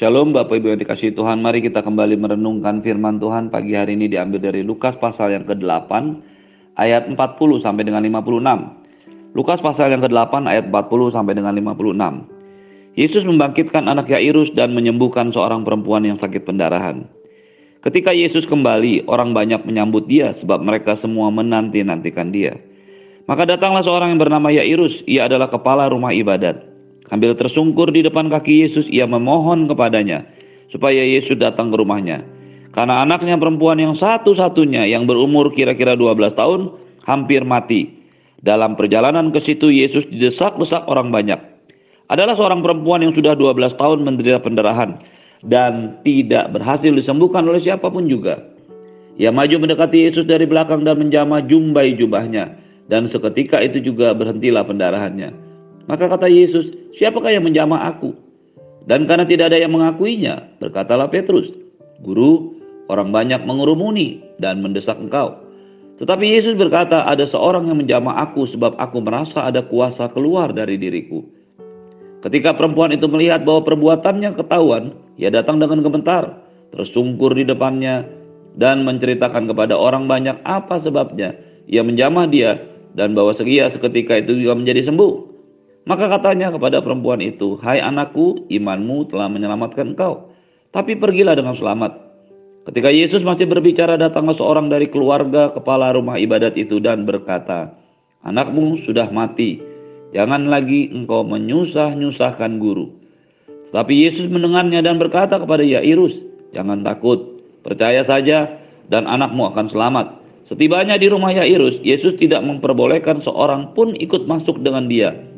Shalom Bapak Ibu yang dikasih Tuhan, mari kita kembali merenungkan firman Tuhan pagi hari ini diambil dari Lukas pasal yang ke-8 ayat 40 sampai dengan 56. Lukas pasal yang ke-8 ayat 40 sampai dengan 56. Yesus membangkitkan anak Yairus dan menyembuhkan seorang perempuan yang sakit pendarahan. Ketika Yesus kembali, orang banyak menyambut dia sebab mereka semua menanti-nantikan dia. Maka datanglah seorang yang bernama Yairus, ia adalah kepala rumah ibadat. Sambil tersungkur di depan kaki Yesus, ia memohon kepadanya supaya Yesus datang ke rumahnya. Karena anaknya perempuan yang satu-satunya yang berumur kira-kira 12 tahun hampir mati. Dalam perjalanan ke situ Yesus didesak-desak orang banyak. Adalah seorang perempuan yang sudah 12 tahun menderita pendarahan dan tidak berhasil disembuhkan oleh siapa pun juga. Ia maju mendekati Yesus dari belakang dan menjamah jumbai jubahnya dan seketika itu juga berhentilah pendarahannya. Maka kata Yesus, siapakah yang menjamah aku? Dan karena tidak ada yang mengakuinya, berkatalah Petrus, Guru, orang banyak mengurumuni dan mendesak engkau. Tetapi Yesus berkata, ada seorang yang menjamah aku sebab aku merasa ada kuasa keluar dari diriku. Ketika perempuan itu melihat bahwa perbuatannya ketahuan, ia datang dengan gemetar, tersungkur di depannya, dan menceritakan kepada orang banyak apa sebabnya ia menjamah dia dan bahwa segia seketika itu juga menjadi sembuh. Maka katanya kepada perempuan itu, Hai anakku, imanmu telah menyelamatkan engkau. Tapi pergilah dengan selamat. Ketika Yesus masih berbicara, datanglah seorang dari keluarga kepala rumah ibadat itu dan berkata, Anakmu sudah mati, jangan lagi engkau menyusah-nyusahkan guru. Tetapi Yesus mendengarnya dan berkata kepada Yairus, Jangan takut, percaya saja dan anakmu akan selamat. Setibanya di rumah Yairus, Yesus tidak memperbolehkan seorang pun ikut masuk dengan dia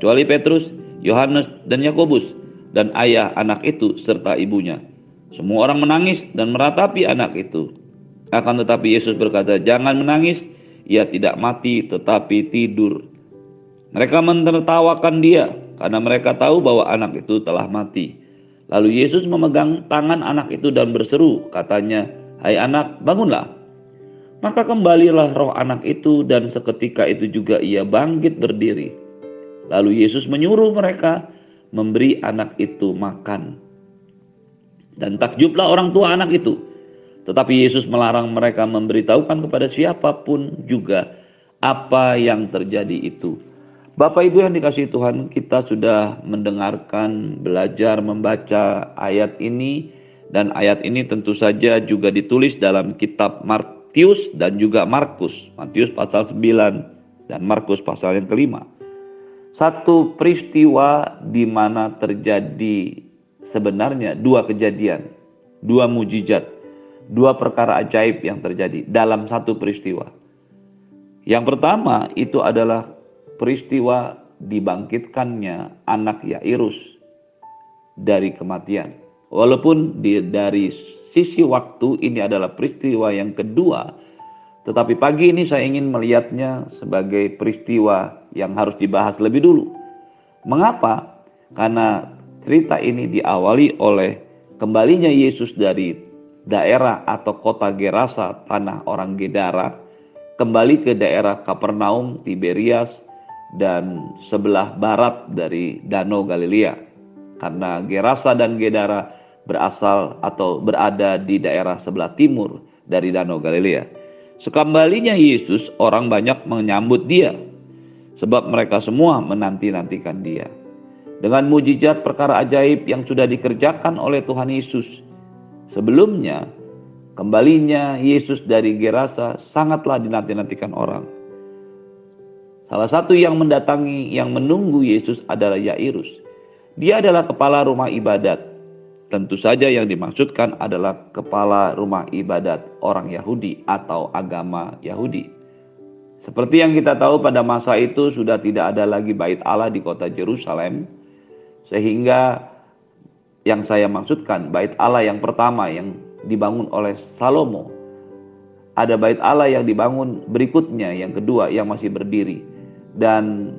kecuali Petrus, Yohanes, dan Yakobus, dan ayah anak itu serta ibunya. Semua orang menangis dan meratapi anak itu. Akan tetapi Yesus berkata, "Jangan menangis, ia tidak mati tetapi tidur." Mereka menertawakan dia karena mereka tahu bahwa anak itu telah mati. Lalu Yesus memegang tangan anak itu dan berseru, katanya, "Hai anak, bangunlah." Maka kembalilah roh anak itu dan seketika itu juga ia bangkit berdiri. Lalu Yesus menyuruh mereka memberi anak itu makan. Dan takjublah orang tua anak itu. Tetapi Yesus melarang mereka memberitahukan kepada siapa pun juga apa yang terjadi itu. Bapak Ibu yang dikasih Tuhan, kita sudah mendengarkan, belajar membaca ayat ini dan ayat ini tentu saja juga ditulis dalam kitab Matius dan juga Markus. Matius pasal 9 dan Markus pasal yang kelima satu peristiwa di mana terjadi sebenarnya dua kejadian, dua mujizat, dua perkara ajaib yang terjadi dalam satu peristiwa. Yang pertama itu adalah peristiwa dibangkitkannya anak Yairus dari kematian. Walaupun di, dari sisi waktu ini adalah peristiwa yang kedua, tetapi pagi ini saya ingin melihatnya sebagai peristiwa yang harus dibahas lebih dulu. Mengapa? Karena cerita ini diawali oleh kembalinya Yesus dari daerah atau kota Gerasa, tanah orang Gedara, kembali ke daerah Kapernaum, Tiberias, dan sebelah barat dari Danau Galilea. Karena Gerasa dan Gedara berasal atau berada di daerah sebelah timur dari Danau Galilea. Sekembalinya Yesus, orang banyak menyambut dia sebab mereka semua menanti-nantikan dia. Dengan mujizat perkara ajaib yang sudah dikerjakan oleh Tuhan Yesus sebelumnya, kembalinya Yesus dari Gerasa sangatlah dinanti-nantikan orang. Salah satu yang mendatangi, yang menunggu Yesus adalah Yairus. Dia adalah kepala rumah ibadat. Tentu saja yang dimaksudkan adalah kepala rumah ibadat orang Yahudi atau agama Yahudi. Seperti yang kita tahu pada masa itu sudah tidak ada lagi bait Allah di kota Jerusalem. Sehingga yang saya maksudkan bait Allah yang pertama yang dibangun oleh Salomo. Ada bait Allah yang dibangun berikutnya yang kedua yang masih berdiri. Dan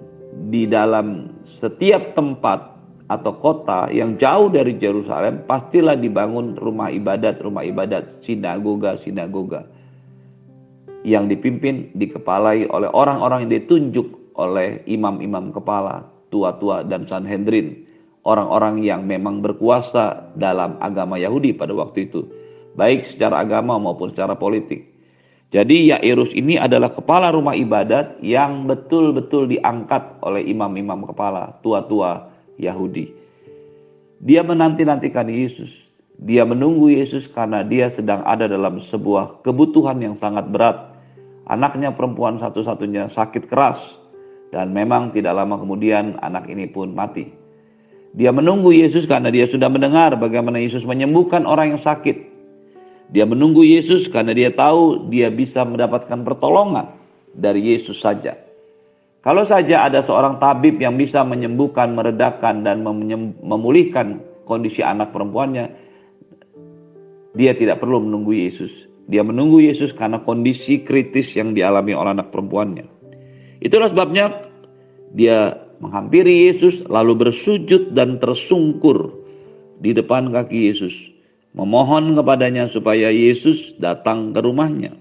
di dalam setiap tempat atau kota yang jauh dari Jerusalem pastilah dibangun rumah ibadat, rumah ibadat, sinagoga, sinagoga yang dipimpin, dikepalai oleh orang-orang yang ditunjuk oleh imam-imam kepala, tua-tua dan Sanhedrin. orang-orang yang memang berkuasa dalam agama Yahudi pada waktu itu, baik secara agama maupun secara politik. Jadi Yairus ini adalah kepala rumah ibadat yang betul-betul diangkat oleh imam-imam kepala, tua-tua Yahudi. Dia menanti-nantikan Yesus. Dia menunggu Yesus karena dia sedang ada dalam sebuah kebutuhan yang sangat berat. Anaknya perempuan satu-satunya sakit keras dan memang tidak lama kemudian anak ini pun mati. Dia menunggu Yesus karena dia sudah mendengar bagaimana Yesus menyembuhkan orang yang sakit dia menunggu Yesus karena dia tahu dia bisa mendapatkan pertolongan dari Yesus saja. Kalau saja ada seorang tabib yang bisa menyembuhkan, meredakan, dan memulihkan kondisi anak perempuannya, dia tidak perlu menunggu Yesus. Dia menunggu Yesus karena kondisi kritis yang dialami oleh anak perempuannya. Itulah sebabnya dia menghampiri Yesus, lalu bersujud dan tersungkur di depan kaki Yesus memohon kepadanya supaya Yesus datang ke rumahnya.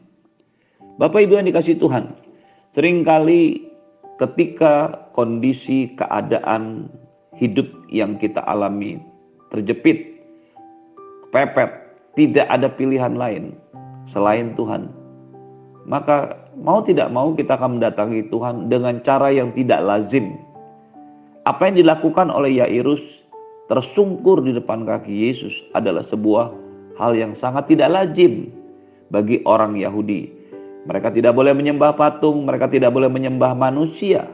Bapak Ibu yang dikasih Tuhan, sering kali ketika kondisi keadaan hidup yang kita alami terjepit, pepet, tidak ada pilihan lain selain Tuhan. Maka mau tidak mau kita akan mendatangi Tuhan dengan cara yang tidak lazim. Apa yang dilakukan oleh Yairus tersungkur di depan kaki Yesus adalah sebuah hal yang sangat tidak lazim bagi orang Yahudi. Mereka tidak boleh menyembah patung, mereka tidak boleh menyembah manusia.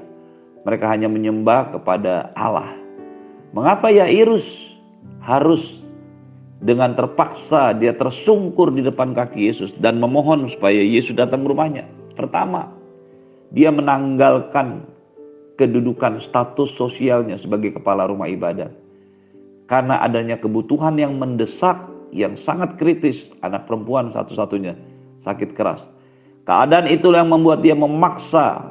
Mereka hanya menyembah kepada Allah. Mengapa Yairus harus dengan terpaksa dia tersungkur di depan kaki Yesus dan memohon supaya Yesus datang ke rumahnya? Pertama, dia menanggalkan kedudukan status sosialnya sebagai kepala rumah ibadat karena adanya kebutuhan yang mendesak yang sangat kritis anak perempuan satu-satunya sakit keras. Keadaan itulah yang membuat dia memaksa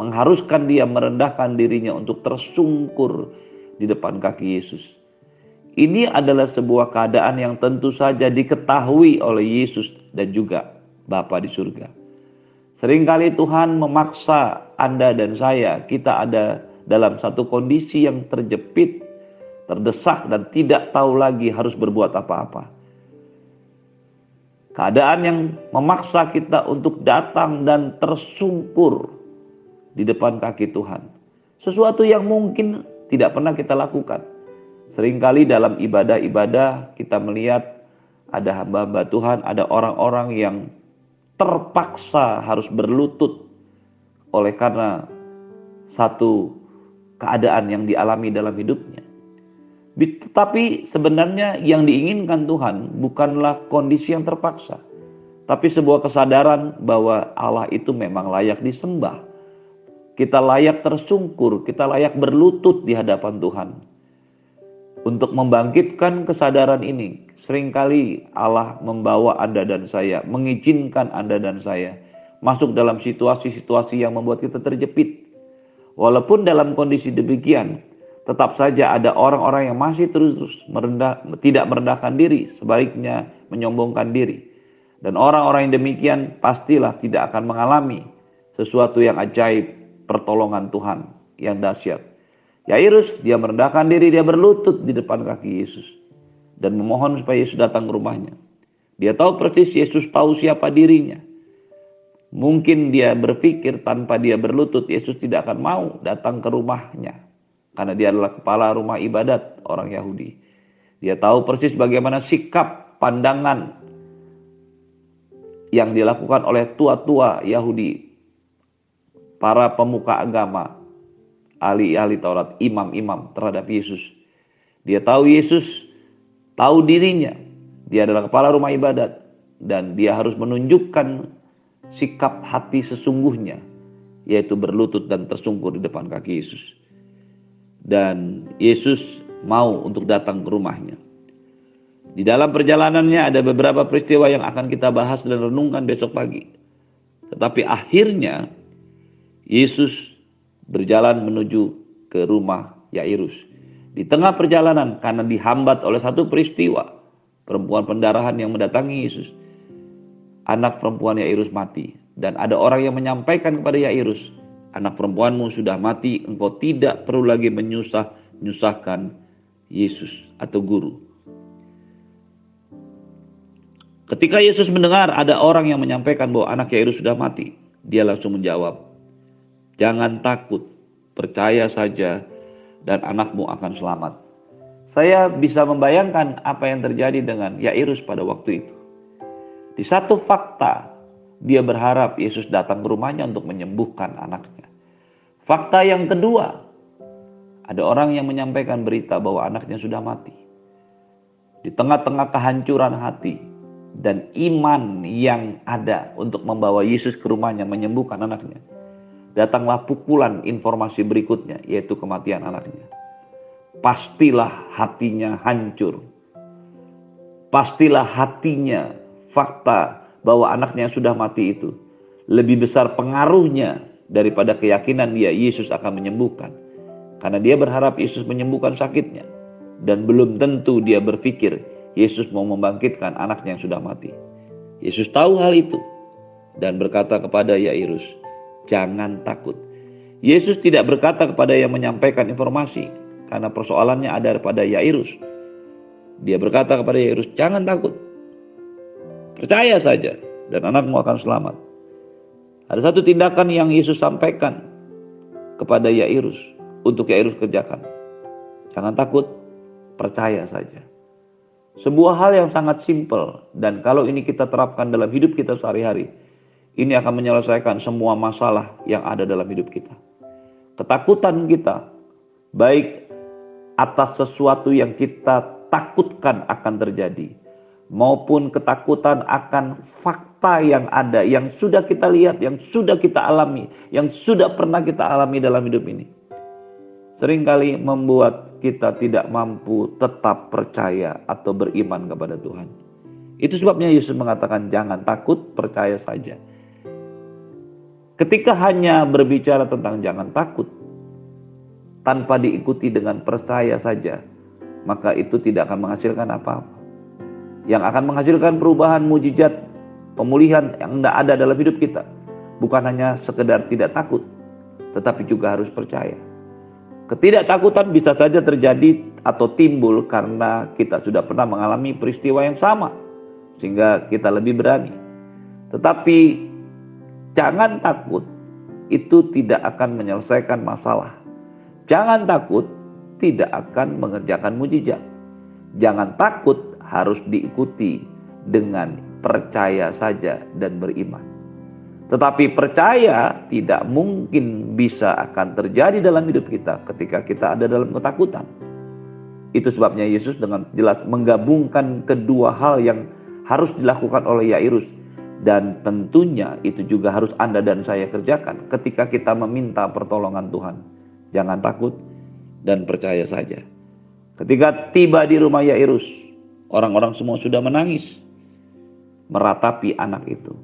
mengharuskan dia merendahkan dirinya untuk tersungkur di depan kaki Yesus. Ini adalah sebuah keadaan yang tentu saja diketahui oleh Yesus dan juga Bapa di surga. Seringkali Tuhan memaksa Anda dan saya, kita ada dalam satu kondisi yang terjepit terdesak dan tidak tahu lagi harus berbuat apa-apa. Keadaan yang memaksa kita untuk datang dan tersungkur di depan kaki Tuhan. Sesuatu yang mungkin tidak pernah kita lakukan. Seringkali dalam ibadah-ibadah kita melihat ada hamba-hamba Tuhan, ada orang-orang yang terpaksa harus berlutut oleh karena satu keadaan yang dialami dalam hidupnya. Tetapi sebenarnya yang diinginkan Tuhan bukanlah kondisi yang terpaksa, tapi sebuah kesadaran bahwa Allah itu memang layak disembah. Kita layak tersungkur, kita layak berlutut di hadapan Tuhan. Untuk membangkitkan kesadaran ini, sering kali Allah membawa Anda dan saya, mengizinkan Anda dan saya masuk dalam situasi-situasi yang membuat kita terjepit. Walaupun dalam kondisi demikian, tetap saja ada orang-orang yang masih terus merendah, tidak merendahkan diri, sebaliknya menyombongkan diri. Dan orang-orang yang demikian pastilah tidak akan mengalami sesuatu yang ajaib, pertolongan Tuhan yang dahsyat. Yairus, dia merendahkan diri, dia berlutut di depan kaki Yesus. Dan memohon supaya Yesus datang ke rumahnya. Dia tahu persis Yesus tahu siapa dirinya. Mungkin dia berpikir tanpa dia berlutut, Yesus tidak akan mau datang ke rumahnya karena dia adalah kepala rumah ibadat orang Yahudi. Dia tahu persis bagaimana sikap pandangan yang dilakukan oleh tua-tua Yahudi, para pemuka agama, ahli-ahli Taurat, imam-imam terhadap Yesus. Dia tahu Yesus tahu dirinya, dia adalah kepala rumah ibadat dan dia harus menunjukkan sikap hati sesungguhnya yaitu berlutut dan tersungkur di depan kaki Yesus dan Yesus mau untuk datang ke rumahnya. Di dalam perjalanannya ada beberapa peristiwa yang akan kita bahas dan renungkan besok pagi. Tetapi akhirnya Yesus berjalan menuju ke rumah Yairus. Di tengah perjalanan karena dihambat oleh satu peristiwa, perempuan pendarahan yang mendatangi Yesus. Anak perempuan Yairus mati dan ada orang yang menyampaikan kepada Yairus, anak perempuanmu sudah mati, engkau tidak perlu lagi menyusah-nyusahkan Yesus atau guru. Ketika Yesus mendengar ada orang yang menyampaikan bahwa anak Yairus sudah mati, dia langsung menjawab, "Jangan takut, percaya saja dan anakmu akan selamat." Saya bisa membayangkan apa yang terjadi dengan Yairus pada waktu itu. Di satu fakta, dia berharap Yesus datang ke rumahnya untuk menyembuhkan anaknya. Fakta yang kedua, ada orang yang menyampaikan berita bahwa anaknya sudah mati. Di tengah-tengah kehancuran hati, dan iman yang ada untuk membawa Yesus ke rumahnya menyembuhkan anaknya. Datanglah pukulan informasi berikutnya yaitu kematian anaknya. Pastilah hatinya hancur. Pastilah hatinya fakta bahwa anaknya yang sudah mati itu lebih besar pengaruhnya daripada keyakinan dia Yesus akan menyembuhkan. Karena dia berharap Yesus menyembuhkan sakitnya dan belum tentu dia berpikir Yesus mau membangkitkan anaknya yang sudah mati. Yesus tahu hal itu dan berkata kepada Yairus, "Jangan takut." Yesus tidak berkata kepada yang menyampaikan informasi karena persoalannya ada pada Yairus. Dia berkata kepada Yairus, "Jangan takut. Percaya saja dan anakmu akan selamat." Ada satu tindakan yang Yesus sampaikan kepada Yairus untuk Yairus kerjakan. Jangan takut, percaya saja. Sebuah hal yang sangat simpel dan kalau ini kita terapkan dalam hidup kita sehari-hari, ini akan menyelesaikan semua masalah yang ada dalam hidup kita. Ketakutan kita, baik atas sesuatu yang kita takutkan akan terjadi, maupun ketakutan akan fakta yang ada, yang sudah kita lihat, yang sudah kita alami, yang sudah pernah kita alami dalam hidup ini. Seringkali membuat kita tidak mampu tetap percaya atau beriman kepada Tuhan. Itu sebabnya Yesus mengatakan jangan takut, percaya saja. Ketika hanya berbicara tentang jangan takut, tanpa diikuti dengan percaya saja, maka itu tidak akan menghasilkan apa-apa. Yang akan menghasilkan perubahan mujizat, pemulihan yang tidak ada dalam hidup kita. Bukan hanya sekedar tidak takut, tetapi juga harus percaya. Ketidaktakutan bisa saja terjadi atau timbul karena kita sudah pernah mengalami peristiwa yang sama, sehingga kita lebih berani. Tetapi jangan takut, itu tidak akan menyelesaikan masalah. Jangan takut, tidak akan mengerjakan mujizat. Jangan takut, harus diikuti dengan percaya saja dan beriman. Tetapi percaya tidak mungkin bisa akan terjadi dalam hidup kita ketika kita ada dalam ketakutan. Itu sebabnya Yesus dengan jelas menggabungkan kedua hal yang harus dilakukan oleh Yairus. Dan tentunya itu juga harus Anda dan saya kerjakan ketika kita meminta pertolongan Tuhan. Jangan takut dan percaya saja. Ketika tiba di rumah Yairus, orang-orang semua sudah menangis meratapi anak itu.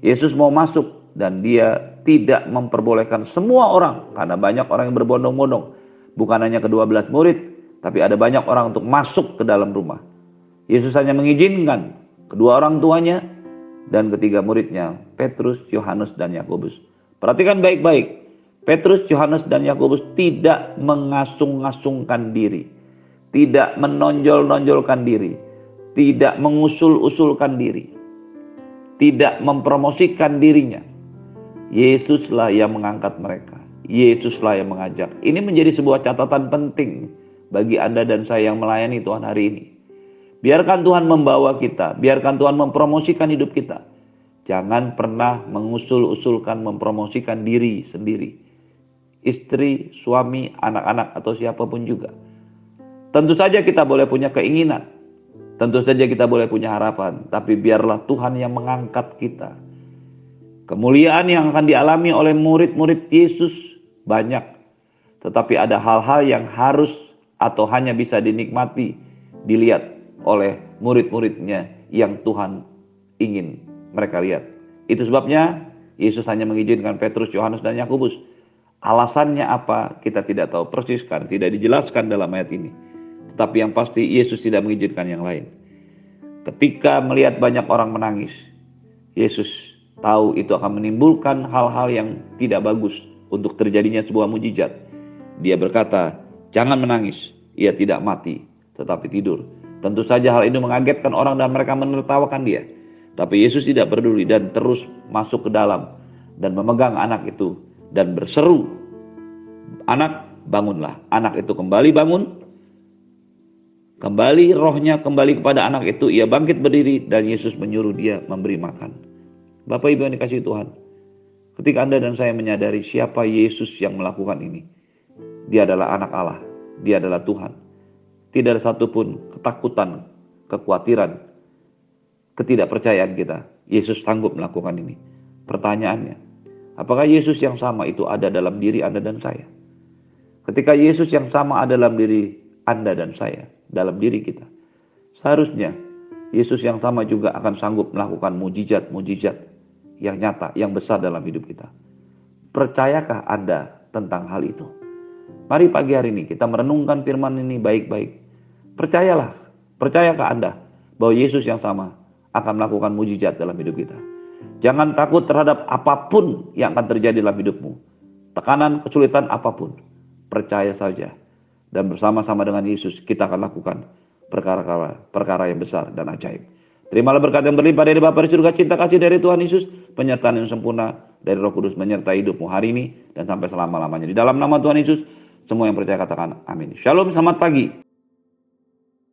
Yesus mau masuk dan dia tidak memperbolehkan semua orang karena banyak orang yang berbondong-bondong. Bukan hanya kedua belas murid, tapi ada banyak orang untuk masuk ke dalam rumah. Yesus hanya mengizinkan kedua orang tuanya dan ketiga muridnya, Petrus, Yohanes, dan Yakobus. Perhatikan baik-baik. Petrus, Yohanes, dan Yakobus tidak mengasung-asungkan diri, tidak menonjol-nonjolkan diri, tidak mengusul-usulkan diri tidak mempromosikan dirinya. Yesuslah yang mengangkat mereka. Yesuslah yang mengajak. Ini menjadi sebuah catatan penting bagi Anda dan saya yang melayani Tuhan hari ini. Biarkan Tuhan membawa kita, biarkan Tuhan mempromosikan hidup kita. Jangan pernah mengusul-usulkan, mempromosikan diri sendiri. Istri, suami, anak-anak, atau siapa pun juga. Tentu saja kita boleh punya keinginan, Tentu saja kita boleh punya harapan, tapi biarlah Tuhan yang mengangkat kita. Kemuliaan yang akan dialami oleh murid-murid Yesus banyak, tetapi ada hal-hal yang harus atau hanya bisa dinikmati, dilihat oleh murid-muridnya yang Tuhan ingin mereka lihat. Itu sebabnya Yesus hanya mengizinkan Petrus, Yohanes, dan Yakobus. Alasannya apa kita tidak tahu persis karena tidak dijelaskan dalam ayat ini. Tetapi yang pasti Yesus tidak mengizinkan yang lain. Ketika melihat banyak orang menangis, Yesus tahu itu akan menimbulkan hal-hal yang tidak bagus untuk terjadinya sebuah mujizat. Dia berkata, "Jangan menangis." ia tidak mati, tetapi tidur. Tentu saja hal ini mengagetkan orang dan mereka menertawakan dia. Tapi Yesus tidak peduli dan terus masuk ke dalam dan memegang anak itu dan berseru, "Anak, bangunlah." Anak itu kembali bangun. Kembali rohnya kembali kepada anak itu, ia bangkit berdiri dan Yesus menyuruh dia memberi makan. Bapak Ibu yang dikasih Tuhan, ketika Anda dan saya menyadari siapa Yesus yang melakukan ini, dia adalah anak Allah, dia adalah Tuhan. Tidak ada satupun ketakutan, kekhawatiran, ketidakpercayaan kita. Yesus sanggup melakukan ini. Pertanyaannya, apakah Yesus yang sama itu ada dalam diri Anda dan saya? Ketika Yesus yang sama ada dalam diri Anda dan saya, dalam diri kita, seharusnya Yesus yang sama juga akan sanggup melakukan mujizat-mujizat yang nyata, yang besar dalam hidup kita. Percayakah Anda tentang hal itu? Mari pagi hari ini kita merenungkan firman ini baik-baik. Percayalah, percayakah Anda bahwa Yesus yang sama akan melakukan mujizat dalam hidup kita. Jangan takut terhadap apa pun yang akan terjadi dalam hidupmu. Tekanan, kesulitan apa pun. Percaya saja. Dan bersama-sama dengan Yesus kita akan lakukan perkara-perkara yang besar dan ajaib. Terimalah berkat yang berlimpah dari Bapa di surga, cinta kasih dari Tuhan Yesus, penyertaan yang sempurna dari Roh Kudus menyertai hidupmu hari ini dan sampai selama-lamanya. Di dalam nama Tuhan Yesus, semua yang percaya katakan amin. Shalom, selamat pagi.